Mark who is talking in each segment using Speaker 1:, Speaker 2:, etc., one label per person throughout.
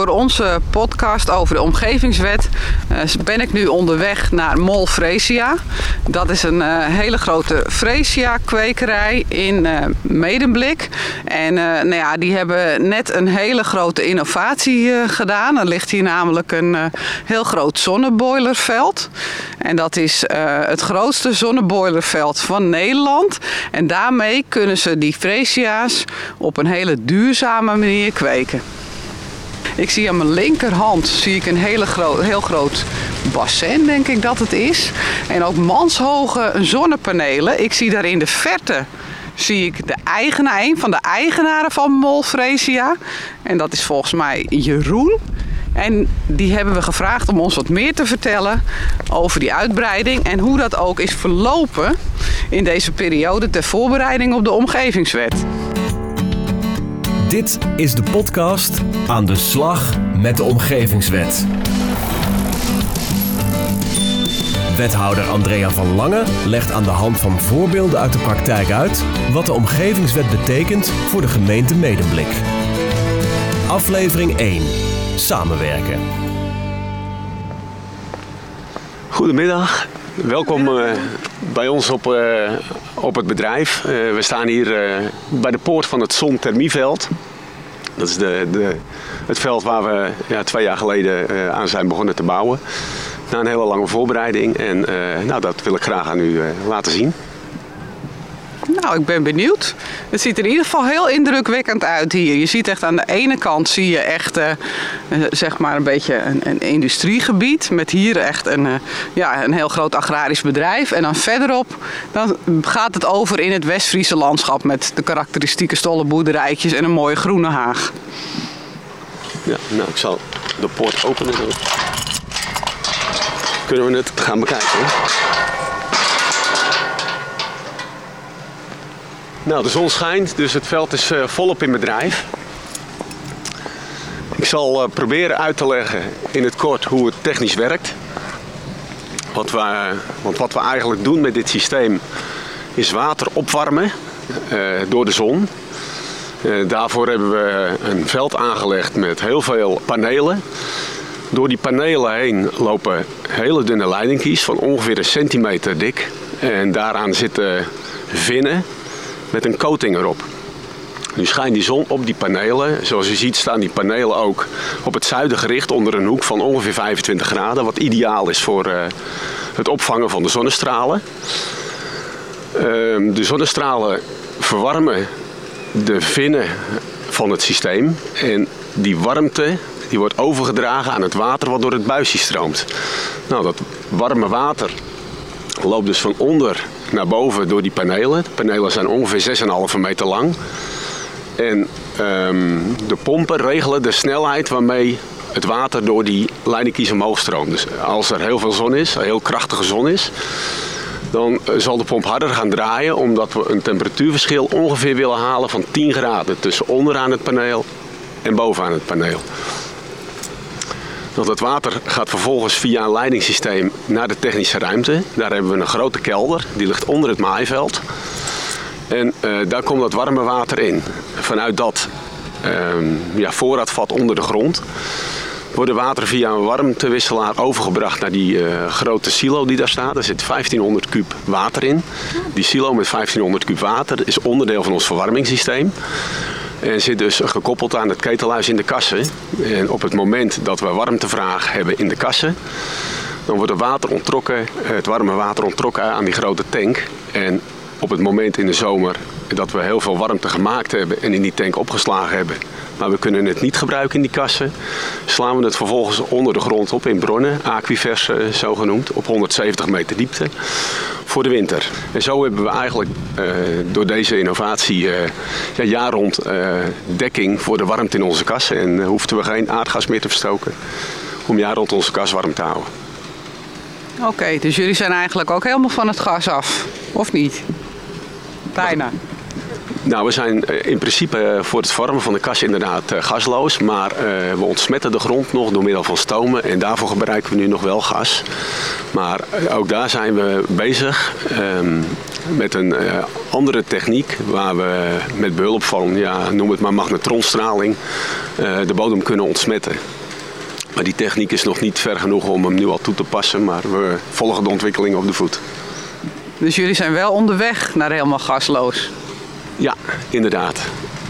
Speaker 1: voor onze podcast over de omgevingswet uh, ben ik nu onderweg naar Mol Fresia. Dat is een uh, hele grote Fresia kwekerij in uh, Medemblik. En nou ja, die hebben net een hele grote innovatie gedaan. Er ligt hier namelijk een heel groot zonneboilerveld. En dat is het grootste zonneboilerveld van Nederland. En daarmee kunnen ze die Fresia's op een hele duurzame manier kweken. Ik zie aan mijn linkerhand zie ik een hele groot, heel groot bassin, denk ik dat het is. En ook manshoge zonnepanelen. Ik zie daar in de verte zie ik de eigenaar, een van de eigenaren van Mol Fresia. En dat is volgens mij Jeroen. En die hebben we gevraagd om ons wat meer te vertellen over die uitbreiding en hoe dat ook is verlopen in deze periode ter voorbereiding op de omgevingswet.
Speaker 2: Dit is de podcast Aan de slag met de omgevingswet. Wethouder Andrea van Lange legt aan de hand van voorbeelden uit de praktijk uit wat de omgevingswet betekent voor de gemeente Medemblik. Aflevering 1. Samenwerken.
Speaker 3: Goedemiddag, welkom uh, bij ons op, uh, op het bedrijf. Uh, we staan hier bij de poort van het Zonthermieveld. Dat is de, de, het veld waar we ja, twee jaar geleden aan zijn begonnen te bouwen. Na een hele lange voorbereiding en nou, dat wil ik graag aan u laten zien.
Speaker 1: Nou, ik ben benieuwd. Het ziet er in ieder geval heel indrukwekkend uit hier. Je ziet echt aan de ene kant zie je echt uh, zeg maar een beetje een, een, industriegebied. Met hier echt een, uh, ja, een heel groot agrarisch bedrijf. En dan verderop dan gaat het over in het West-Friese landschap. Met de karakteristieke stollenboerderijtjes en een mooie groene haag.
Speaker 3: Ja, nou ik zal de poort openen. Kunnen we het gaan bekijken. Nou, de zon schijnt, dus het veld is uh, volop in bedrijf. Ik zal uh, proberen uit te leggen in het kort hoe het technisch werkt. Wat we, want wat we eigenlijk doen met dit systeem is water opwarmen door de zon. daarvoor hebben we een veld aangelegd met heel veel panelen. Door die panelen heen lopen hele dunne leidingkies van ongeveer een centimeter dik. En daaraan zitten vinnen met een coating erop. Nu schijnt die zon op die panelen. Zoals u ziet staan die panelen ook op het zuiden gericht onder een hoek van ongeveer 25 graden. Wat ideaal is voor uh, het opvangen van de zonnestralen. Uh, de zonnestralen verwarmen de vinnen van het systeem. En die warmte die wordt overgedragen aan het water wat door het buisje stroomt. Nou, dat warme water loopt dus van onder naar boven door die panelen. De panelen zijn ongeveer 6,5 meter lang. En um, de pompen regelen de snelheid waarmee het water door die leidingkies omhoog stroomt. Dus als er heel veel zon is, heel krachtige zon is, dan zal de pomp harder gaan draaien omdat we een temperatuurverschil ongeveer willen halen van 10 graden tussen onderaan het paneel en bovenaan het paneel. Dat het water gaat vervolgens via een leidingssysteem naar de technische ruimte. Daar hebben we een grote kelder, die ligt onder het maaiveld. En uh, daar komt dat warme water in. Vanuit dat uh, ja, voorraadvat onder de grond wordt water via een warmtewisselaar overgebracht naar die uh, grote silo die daar staat. Er zit 1500 kub water in. Die silo met 1500 kub water is onderdeel van ons verwarmingssysteem. En zit dus gekoppeld aan het ketelhuis in de kassen. En op het moment dat we warmtevraag hebben in de kassen, dan wordt het water onttrokken, het warme water onttrokken aan die grote tank. En op het moment in de zomer dat we heel veel warmte gemaakt hebben en in die tank opgeslagen hebben, maar we kunnen het niet gebruiken in die kassen, slaan we het vervolgens onder de grond op in bronnen, aquifers uh, zo genoemd, op 170 meter diepte voor de winter. En zo hebben we eigenlijk uh, door deze innovatie uh, ja, jaar rond dekking voor de warmte in onze kassen en hoefden we geen aardgas meer te verstoken om jaar rond onze kas warm te houden.
Speaker 1: Oké, dus jullie zijn eigenlijk ook helemaal van het gas af, of niet? Bijna.
Speaker 3: Nou, we zijn in principe voor het vormen van de kas inderdaad gasloos. Maar we ontsmetten de grond nog door middel van stomen. En daarvoor gebruiken we nu nog wel gas. Maar ook daar zijn we bezig. Um, met een andere techniek waar we met behulp van, ja, noem het maar magnetronstraling, de bodem kunnen ontsmetten. Maar die techniek is nog niet ver genoeg om hem nu al toe te passen, maar we volgen de ontwikkeling op de voet.
Speaker 1: Dus jullie zijn wel onderweg naar helemaal gasloos?
Speaker 3: Ja, inderdaad.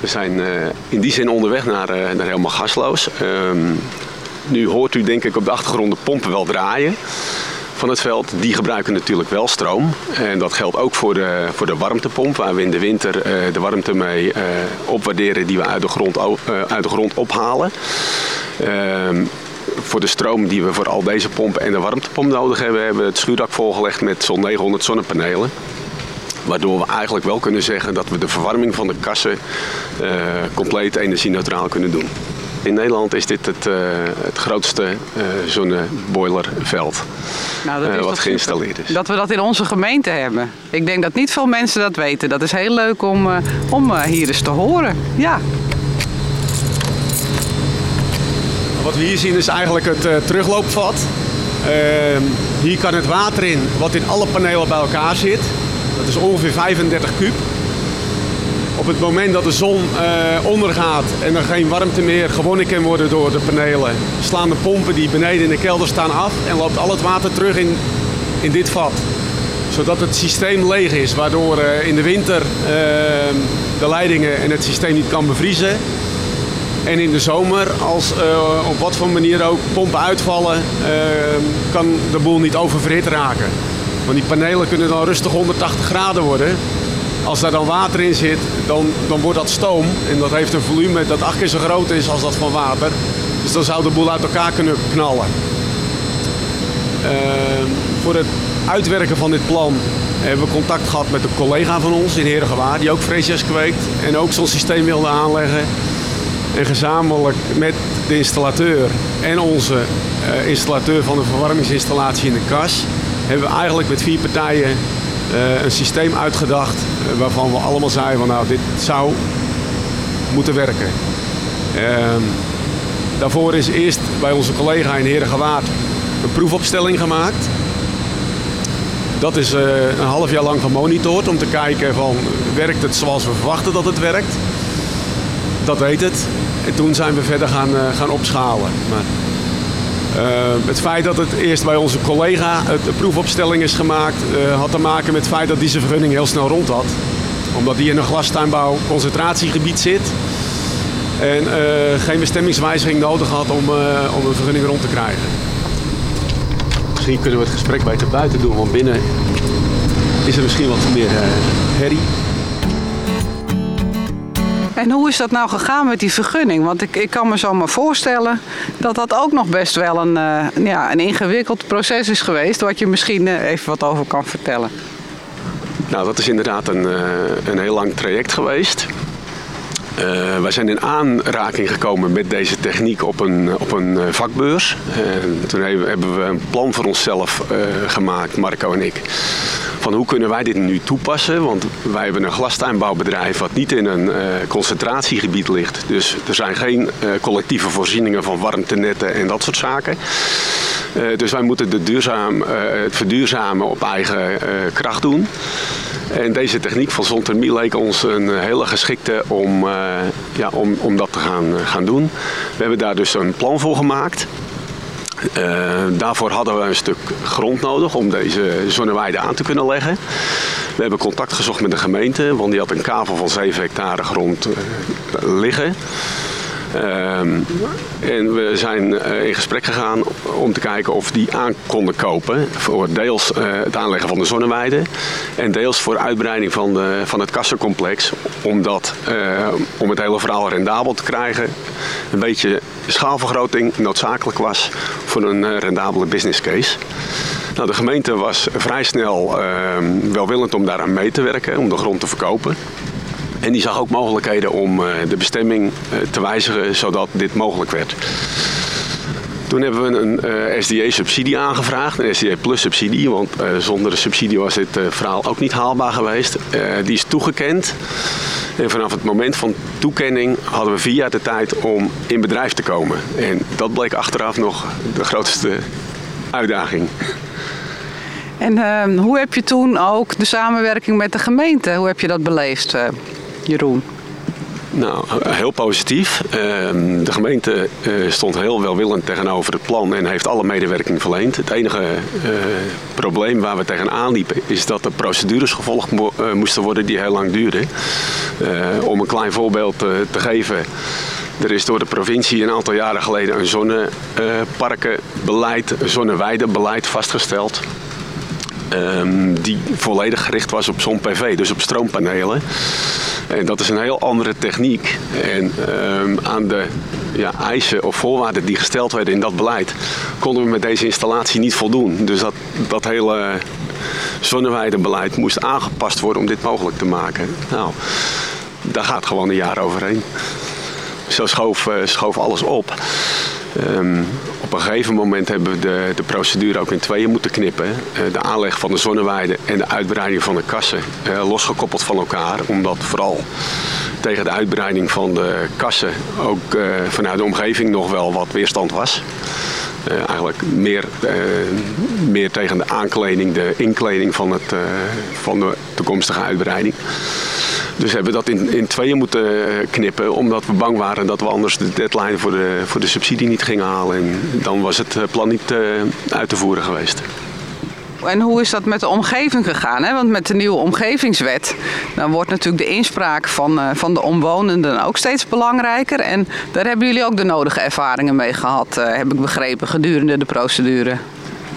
Speaker 3: We zijn in die zin onderweg naar, naar helemaal gasloos. Ehm, nu hoort u denk ik op de achtergrond de pompen wel draaien van het veld. Die gebruiken natuurlijk wel stroom. En dat geldt ook voor de, voor de warmtepomp, waar we in de winter uh, de warmte mee opwaarderen die we uit de grond, uit de grond ophalen. Ehm, voor de stroom die we voor al deze pompen en de warmtepomp nodig hebben, hebben we het schuurdak volgelegd met zo'n 900 zonnepanelen. Waardoor we eigenlijk wel kunnen zeggen dat we de verwarming van de kassen compleet energie-neutraal kunnen doen. In Nederland is dit het, uh, het grootste uh, zonneboilerveld nou, dat is uh, wat geïnstalleerd is.
Speaker 1: Dat we dat in onze gemeente hebben. Ik denk dat niet veel mensen dat weten. Dat is heel leuk om, om hier eens te horen. Ja.
Speaker 4: Wat we hier zien is eigenlijk het terugloopvat. Ehm, hier kan het water in wat in alle panelen bij elkaar zit. Dat is ongeveer 35 kub. Op het moment dat de zon uh, ondergaat en er geen warmte meer gewonnen kan worden door de panelen, slaan de pompen die beneden in de kelder staan af en loopt al het water terug in, in dit vat. Zodat het systeem leeg is, waardoor uh, in de winter uh, de leidingen en het systeem niet kan bevriezen. En in de zomer, als op wat voor manier ook pompen uitvallen, kan de boel niet oververhit raken. Want die panelen kunnen dan rustig 180 graden worden. Als daar dan water in zit, dan, dan wordt dat stoom. En dat heeft een volume dat acht keer zo groot is als dat van water. Dus dan zou de boel uit elkaar kunnen knallen. Uh, voor het uitwerken van dit plan hebben we contact gehad met een collega van ons in Herengewaard. Die ook freesias kweekt en ook zo'n systeem wilde aanleggen. En gezamenlijk met de installateur en onze uh, installateur van de verwarmingsinstallatie in de kas... hebben we eigenlijk met vier partijen uh, een systeem uitgedacht uh, waarvan we allemaal zeiden van nou dit zou moeten werken. Uh, daarvoor is eerst bij onze collega in Herengewaard een proefopstelling gemaakt. Dat is eh, een half jaar lang gemonitord om te kijken van werkt het zoals we verwachten dat het werkt. Dat weet het. En toen zijn we verder gaan, gaan opschalen. Maar het feit dat het eerst bij onze collega de proefopstelling is gemaakt, uh, had te maken met het feit dat die zijn vergunning heel snel rond had. Omdat die in een glastuinbouw concentratiegebied zit. En uh, geen bestemmingswijziging nodig had om, om een vergunning rond te krijgen. Misschien kunnen we het gesprek beter buiten doen, want binnen is er misschien wat meer herrie.
Speaker 1: En hoe is dat nou gegaan met die vergunning? Want ik, ik kan me zo maar voorstellen dat dat ook nog best wel een, uh, ja, een ingewikkeld proces is geweest, wat je misschien uh, even wat over kan vertellen.
Speaker 3: Nou, dat is inderdaad een, uh, een heel lang traject geweest. Uh, wij zijn in aanraking gekomen met deze techniek op een, op een vakbeurs. Toen hebben we een plan voor onszelf gemaakt, Marco en ik van hoe kunnen wij dit nu toepassen. Want wij hebben een glastuinbouwbedrijf wat niet in een uh, concentratiegebied ligt. Dus er zijn geen uh, collectieve voorzieningen van warmtenetten en dat soort zaken. Uh, dus wij moeten de duurzaam, het verduurzamen op eigen kracht doen. En deze techniek van zonthermie leek ons een hele geschikte om, ja, om, om dat te gaan, gaan doen. We hebben daar dus een plan voor gemaakt. Uh, daarvoor hadden we een stuk grond nodig om deze zonneweide aan te kunnen leggen. We hebben contact gezocht met de gemeente, want die had een kavel van 7 hectare grond uh, liggen. Um, en we zijn uh, in gesprek gegaan om te kijken of die aan konden kopen voor deels uh, het aanleggen van de zonneweide en deels voor uitbreiding van, van het kassencomplex. Omdat, uh, om het hele verhaal rendabel te krijgen, een beetje schaalvergroting noodzakelijk was voor een rendabele business case. Nou, de gemeente was vrij snel ehm, welwillend om daaraan mee te werken, om de grond te verkopen. En die zag ook mogelijkheden om uh, de bestemming uh, te wijzigen zodat dit mogelijk werd. Toen hebben we een uh, SDA-subsidie aangevraagd, een SDA Plus subsidie, want zonder de subsidie was dit verhaal ook niet haalbaar geweest. die is toegekend. En vanaf het moment van toekenning hadden we vier jaar de tijd om in bedrijf te komen. En dat bleek achteraf nog de grootste uitdaging.
Speaker 1: En ehm, hoe heb je toen ook de samenwerking met de gemeente, hoe heb je dat beleefd, uh, Jeroen?
Speaker 3: Nou, heel positief. Ehm, de gemeente eh, stond heel welwillend tegenover het plan en heeft alle medewerking verleend. Het enige uh, probleem waar we tegenaan liepen is dat er procedures gevolgd moesten worden die heel lang duurden. om een klein voorbeeld te geven. Er is door de provincie een aantal jaren geleden een zonneparkenbeleid, een zonneweidebeleid vastgesteld. Um, die volledig gericht was op zon-PV, dus op stroompanelen. En dat is een heel andere techniek. En um, aan de ja, eisen of voorwaarden die gesteld werden in dat beleid, konden we met deze installatie niet voldoen. Dus dat, dat hele zonneweidebeleid moest aangepast worden om dit mogelijk te maken. Nou, daar gaat gewoon een jaar overheen. Zo schoof, schoof alles op. Um, op een gegeven moment hebben we de, de procedure ook in tweeën moeten knippen. Uh, de aanleg van de zonneweide en de uitbreiding van de kassen uh, losgekoppeld van elkaar. Omdat vooral tegen de uitbreiding van de kassen ook uh, vanuit de omgeving nog wel wat weerstand was. eigenlijk meer, meer tegen de aankleding, de inkleding van, het, van de toekomstige uitbreiding. Dus hebben we dat in, in tweeën moeten eh, knippen, omdat we bang waren dat we anders de deadline voor de, voor de subsidie niet gingen halen. En dan was het eh, plan niet uh, uit te voeren geweest.
Speaker 1: En hoe is dat met de omgeving gegaan? Hè? Want met de nieuwe omgevingswet, dan wordt natuurlijk de inspraak van, van de omwonenden ook steeds belangrijker. En daar hebben jullie ook de nodige ervaringen mee gehad, heb ik begrepen, gedurende de procedure.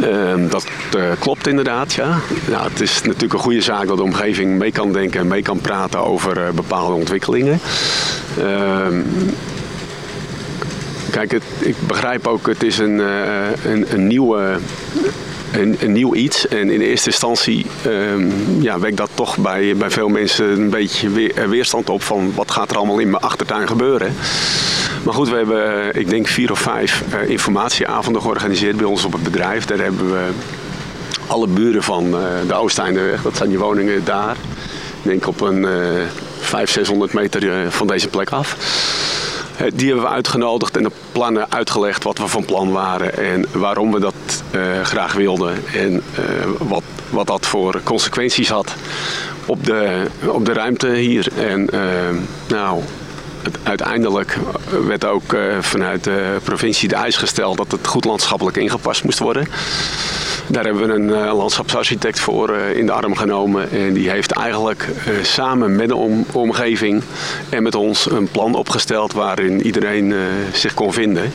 Speaker 3: Uh, dat uh, klopt inderdaad, ja. ja. Het is natuurlijk een goede zaak dat de omgeving mee kan denken en mee kan praten over uh, bepaalde ontwikkelingen. Ehm, kijk, ik begrijp ook, het is een, eh, een, een nieuwe een, een, nieuw iets. En in eerste instantie um, ja, wekt dat toch bij, bij veel mensen een beetje weer, weerstand op van wat gaat er allemaal in mijn achtertuin gebeuren. Maar goed, we hebben, ik denk, vier of vijf uh, informatieavonden georganiseerd bij ons op het bedrijf. Daar hebben we alle buren van uh, de Oosteindeweg, dat zijn die woningen daar. Ik denk op een uh, 500, 600 meter van deze plek af. Die hebben we uitgenodigd en de plannen uitgelegd wat we van plan waren en waarom we dat graag wilden en wat, wat dat voor consequenties had op de, op de ruimte hier. En nou, uiteindelijk werd ook uh, vanuit de provincie de eis gesteld dat het goed landschappelijk ingepast moest worden. Daar hebben we een uh, landschapsarchitect voor uh, in de arm genomen. En die heeft eigenlijk samen met de om omgeving en met ons een plan opgesteld waarin iedereen zich kon vinden.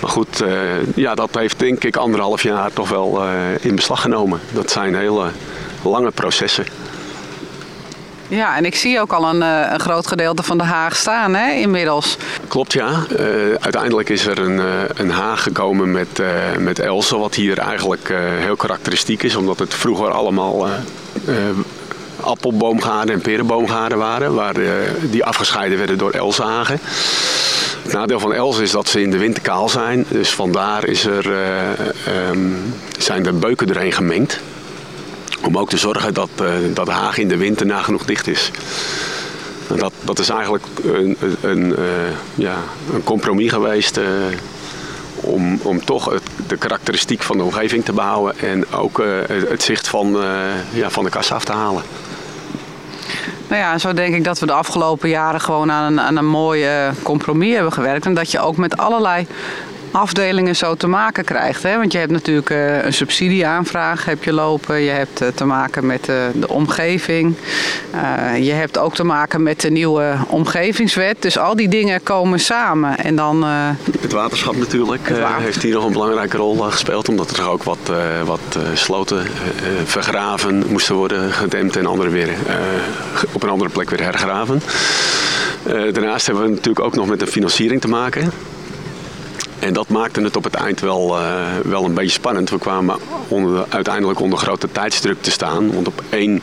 Speaker 3: Maar goed, ja, dat heeft denk ik anderhalf jaar toch wel in beslag genomen. Dat zijn hele lange processen.
Speaker 1: Ja, en ik zie ook al een, uh, een groot gedeelte van de Haag staan hè, inmiddels.
Speaker 3: Klopt, ja. uiteindelijk is er een, een Haag gekomen met, met Else, wat hier eigenlijk heel karakteristiek is. Omdat het vroeger allemaal appelboomgaarden en perenboomgaarden waren. Waar die afgescheiden werden door Elsenhagen. Het nadeel van Els is dat ze in de winter kaal zijn. Dus vandaar is er, um, zijn de beuken erheen gemengd. Om ook te zorgen dat, uh, dat haag in de winter nagenoeg dicht is. Dat, dat is eigenlijk een, een, uh, ja, een compromis geweest om, om toch de karakteristiek van de omgeving te behouden en ook het zicht van, ja, van de kas af te halen.
Speaker 1: Nou ja, zo denk ik dat we de afgelopen jaren gewoon aan een, aan een mooi compromis hebben gewerkt. En dat je ook met allerlei afdelingen zo te maken krijgt. Hè? Want je hebt natuurlijk uh, een subsidieaanvraag heb je lopen. Je hebt uh, te maken met uh, de omgeving. je hebt ook te maken met de nieuwe omgevingswet. Dus al die dingen komen samen. En dan,
Speaker 3: het waterschap natuurlijk het water. heeft hier nog een belangrijke rol gespeeld. Omdat er ook wat, wat sloten vergraven moesten worden gedempt. En andere weer op een andere plek weer hergraven. daarnaast hebben we natuurlijk ook nog met de financiering te maken. En dat maakte het op het eind wel, uh, wel een beetje spannend. We kwamen uiteindelijk onder grote tijdsdruk te staan. Want op 1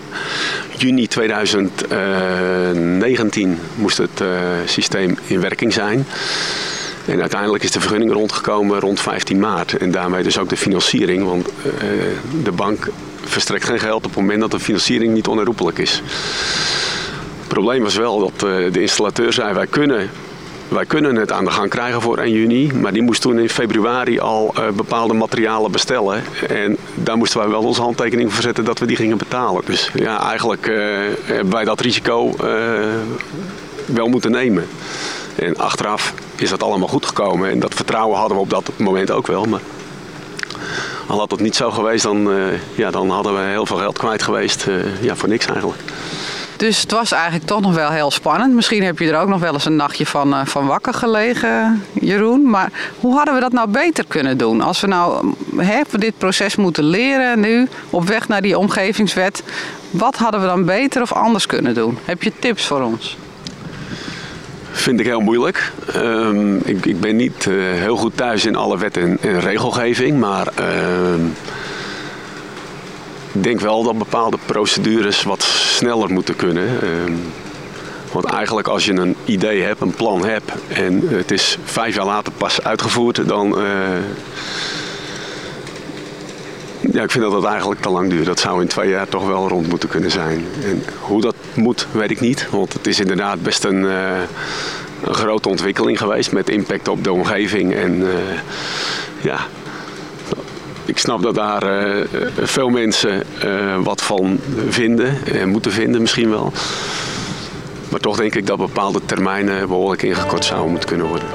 Speaker 3: juni 2019 moest het uh, systeem in werking zijn. En uiteindelijk is de vergunning rondgekomen rond 15 maart. En daarmee dus ook de financiering. Want de bank verstrekt geen geld op het moment dat de financiering niet onherroepelijk is. Het probleem was wel dat de installateur zei: wij kunnen wij kunnen het aan de gang krijgen voor 1 juni. Maar die moest toen in februari al uh, bepaalde materialen bestellen. En daar moesten wij wel onze handtekening voor zetten dat we die gingen betalen. Dus ja, eigenlijk uh, hebben wij dat risico wel moeten nemen. En achteraf is dat allemaal goed gekomen. En dat vertrouwen hadden we op dat moment ook wel. Maar al had het niet zo geweest, dan, ja, dan hadden we heel veel geld kwijt geweest. ja, voor niks eigenlijk.
Speaker 1: Dus het was eigenlijk toch nog wel heel spannend. Misschien heb je er ook nog wel eens een nachtje van, uh, van wakker gelegen, Jeroen. Maar hoe hadden we dat nou beter kunnen doen? Als we nou hè, dit proces moeten leren nu, op weg naar die omgevingswet. Wat hadden we dan beter of anders kunnen doen? Heb je tips voor ons?
Speaker 3: Vind ik heel moeilijk. Um, ik, ik, ben niet uh, heel goed thuis in alle wet en, regelgeving. Maar... Uh, ik denk wel dat bepaalde procedures wat sneller moeten kunnen. Ehm, want eigenlijk als je een idee hebt, een plan hebt en het is vijf jaar later pas uitgevoerd, dan. Uh, ja, ik vind dat dat eigenlijk te lang duurt. Dat zou in twee jaar toch wel rond moeten kunnen zijn. En hoe dat moet, weet ik niet. Want het is inderdaad best een, een grote ontwikkeling geweest met impact op de omgeving. En uh, ja, ik snap dat daar uh, veel mensen uh, wat van vinden en moeten vinden misschien wel. Maar toch denk ik dat bepaalde termijnen behoorlijk ingekort zouden moeten kunnen worden.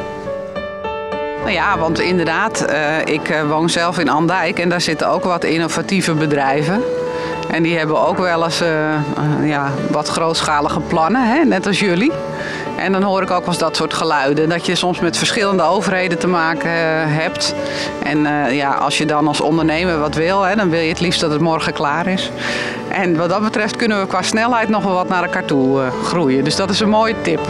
Speaker 1: Nou ja, want inderdaad, uh, ik woon zelf in Andijk en daar zitten ook wat innovatieve bedrijven. En die hebben ook wel eens ja, wat grootschalige plannen, hè? net als jullie. En dan hoor ik ook wel eens dat soort geluiden. Dat je soms met verschillende overheden te maken uh, hebt. En uh, ja, als je dan als ondernemer wat wil, hè, dan wil je het liefst dat het morgen klaar is. En wat dat betreft kunnen we qua snelheid nog wel wat naar elkaar toe uh, groeien. Dus dat is een mooie tip.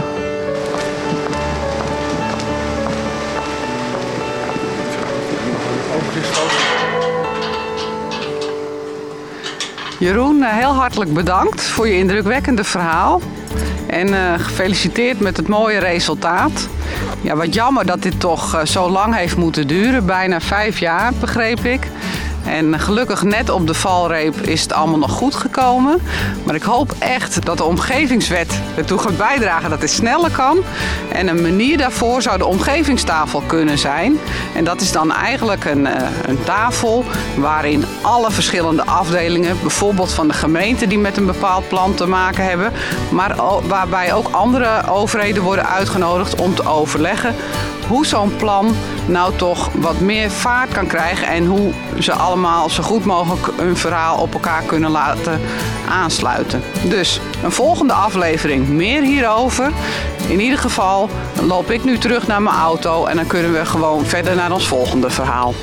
Speaker 1: Jeroen, heel hartelijk bedankt voor je indrukwekkende verhaal. En uh, gefeliciteerd met het mooie resultaat. Ja, wat jammer dat dit toch uh, zo lang heeft moeten duren. Bijna vijf jaar, begreep ik. En gelukkig net op de valreep is het allemaal nog goed gekomen. Maar ik hoop echt dat de omgevingswet ertoe gaat bijdragen dat het sneller kan. En een manier daarvoor zou de omgevingstafel kunnen zijn. En dat is dan eigenlijk een, een tafel waarin alle verschillende afdelingen, bijvoorbeeld van de gemeente die met een bepaald plan te maken hebben, maar waarbij ook andere overheden worden uitgenodigd om te overleggen hoe zo'n plan nou toch wat meer vaart kan krijgen en hoe ze allemaal zo goed mogelijk hun verhaal op elkaar kunnen laten aansluiten. Dus een volgende aflevering meer hierover. In ieder geval loop ik nu terug naar mijn auto en dan kunnen we gewoon verder naar ons volgende verhaal.